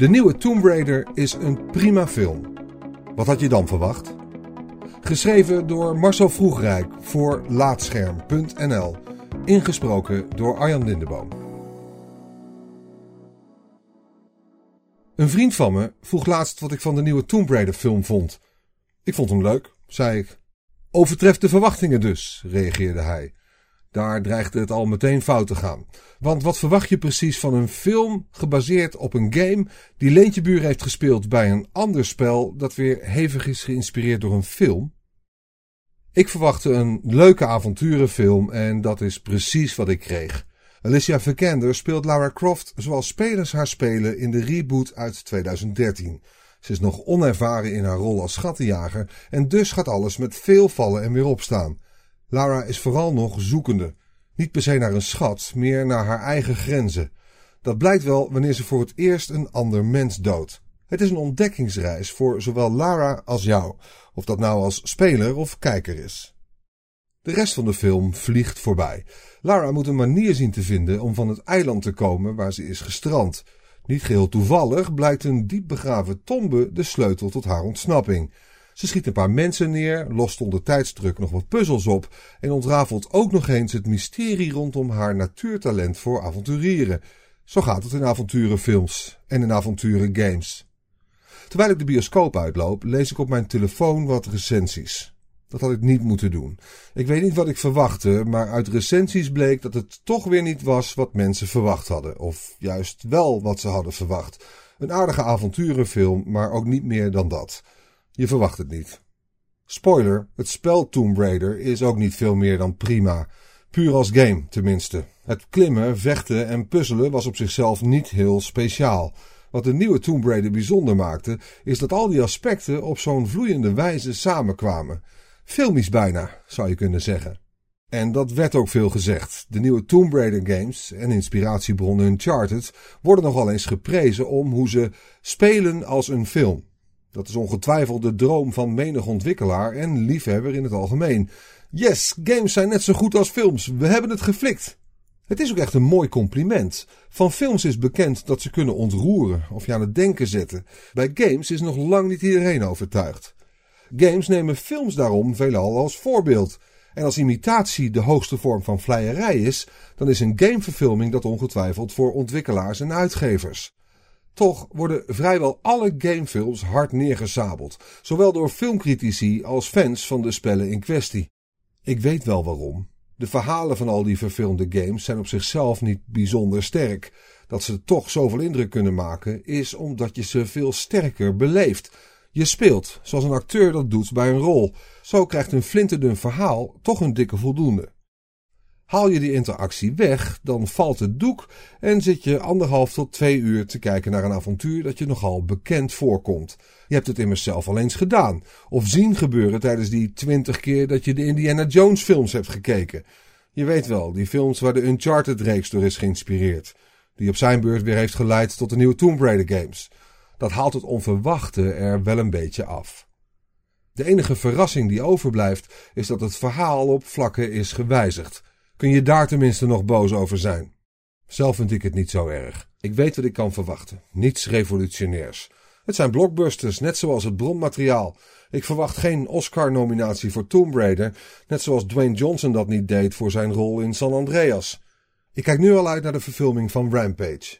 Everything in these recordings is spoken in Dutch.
De nieuwe Tomb Raider is een prima film. Wat had je dan verwacht? Geschreven door Marcel Vroegrijk voor Laatscherm.nl. Ingesproken door Arjan Lindeboom. Een vriend van me vroeg laatst wat ik van de nieuwe Tomb Raider film vond. Ik vond hem leuk, zei ik. Overtreft de verwachtingen dus, reageerde hij. Daar dreigde het al meteen fout te gaan. Want wat verwacht je precies van een film gebaseerd op een game die Leentje Buur heeft gespeeld bij een ander spel dat weer hevig is geïnspireerd door een film? Ik verwachtte een leuke avonturenfilm en dat is precies wat ik kreeg. Alicia Vikander speelt Lara Croft zoals spelers haar spelen in de reboot uit 2013. Ze is nog onervaren in haar rol als schattenjager en dus gaat alles met veel vallen en weer opstaan. Lara is vooral nog zoekende. Niet per se naar een schat, meer naar haar eigen grenzen. Dat blijkt wel wanneer ze voor het eerst een ander mens doodt. Het is een ontdekkingsreis voor zowel Lara als jou, of dat nou als speler of kijker is. De rest van de film vliegt voorbij. Lara moet een manier zien te vinden om van het eiland te komen waar ze is gestrand. Niet geheel toevallig blijkt een diep begraven tombe de sleutel tot haar ontsnapping. Ze schiet een paar mensen neer, lost onder tijdsdruk nog wat puzzels op en ontrafelt ook nog eens het mysterie rondom haar natuurtalent voor avonturieren. Zo gaat het in avonturenfilms en in avonturengames. Terwijl ik de bioscoop uitloop, lees ik op mijn telefoon wat recensies. Dat had ik niet moeten doen. Ik weet niet wat ik verwachtte, maar uit recensies bleek dat het toch weer niet was wat mensen verwacht hadden. Of juist wel wat ze hadden verwacht. Een aardige avonturenfilm, maar ook niet meer dan dat. Je verwacht het niet. Spoiler, het spel Tomb Raider is ook niet veel meer dan prima. Puur als game, tenminste. Het klimmen, vechten en puzzelen was op zichzelf niet heel speciaal. Wat de nieuwe Tomb Raider bijzonder maakte, is dat al die aspecten op zo'n vloeiende wijze samenkwamen. Filmisch bijna, zou je kunnen zeggen. En dat werd ook veel gezegd. De nieuwe Tomb Raider games en inspiratiebronnen Uncharted worden nogal eens geprezen om hoe ze spelen als een film. Dat is ongetwijfeld de droom van menig ontwikkelaar en liefhebber in het algemeen. Yes, games zijn net zo goed als films. We hebben het geflikt. Het is ook echt een mooi compliment. Van films is bekend dat ze kunnen ontroeren of je aan het denken zetten. Bij games is nog lang niet iedereen overtuigd. Games nemen films daarom veelal als voorbeeld. En als imitatie de hoogste vorm van vleierij is, dan is een gameverfilming dat ongetwijfeld voor ontwikkelaars en uitgevers. Toch worden vrijwel alle gamefilms hard neergezabeld, zowel door filmcritici als fans van de spellen in kwestie. Ik weet wel waarom. De verhalen van al die verfilmde games zijn op zichzelf niet bijzonder sterk. Dat ze toch zoveel indruk kunnen maken, is omdat je ze veel sterker beleeft. Je speelt, zoals een acteur dat doet bij een rol. Zo krijgt een flinterdun verhaal toch een dikke voldoende. Haal je die interactie weg, dan valt het doek en zit je anderhalf tot twee uur te kijken naar een avontuur dat je nogal bekend voorkomt. Je hebt het immers zelf al eens gedaan, of zien gebeuren tijdens die twintig keer dat je de Indiana Jones films hebt gekeken. Je weet wel, die films waar de Uncharted-reeks door is geïnspireerd, die op zijn beurt weer heeft geleid tot de nieuwe Tomb Raider games. Dat haalt het onverwachte er wel een beetje af. De enige verrassing die overblijft is dat het verhaal op vlakken is gewijzigd kun je daar tenminste nog boos over zijn. Zelf vind ik het niet zo erg. Ik weet wat ik kan verwachten. Niets revolutionairs. Het zijn blockbusters, net zoals het bronmateriaal. Ik verwacht geen Oscar-nominatie voor Tomb Raider, net zoals Dwayne Johnson dat niet deed voor zijn rol in San Andreas. Ik kijk nu al uit naar de verfilming van Rampage.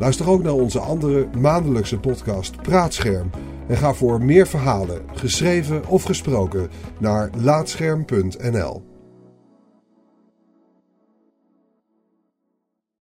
Luister ook naar onze andere maandelijkse podcast Praatscherm en ga voor meer verhalen, geschreven of gesproken, naar laatscherm.nl.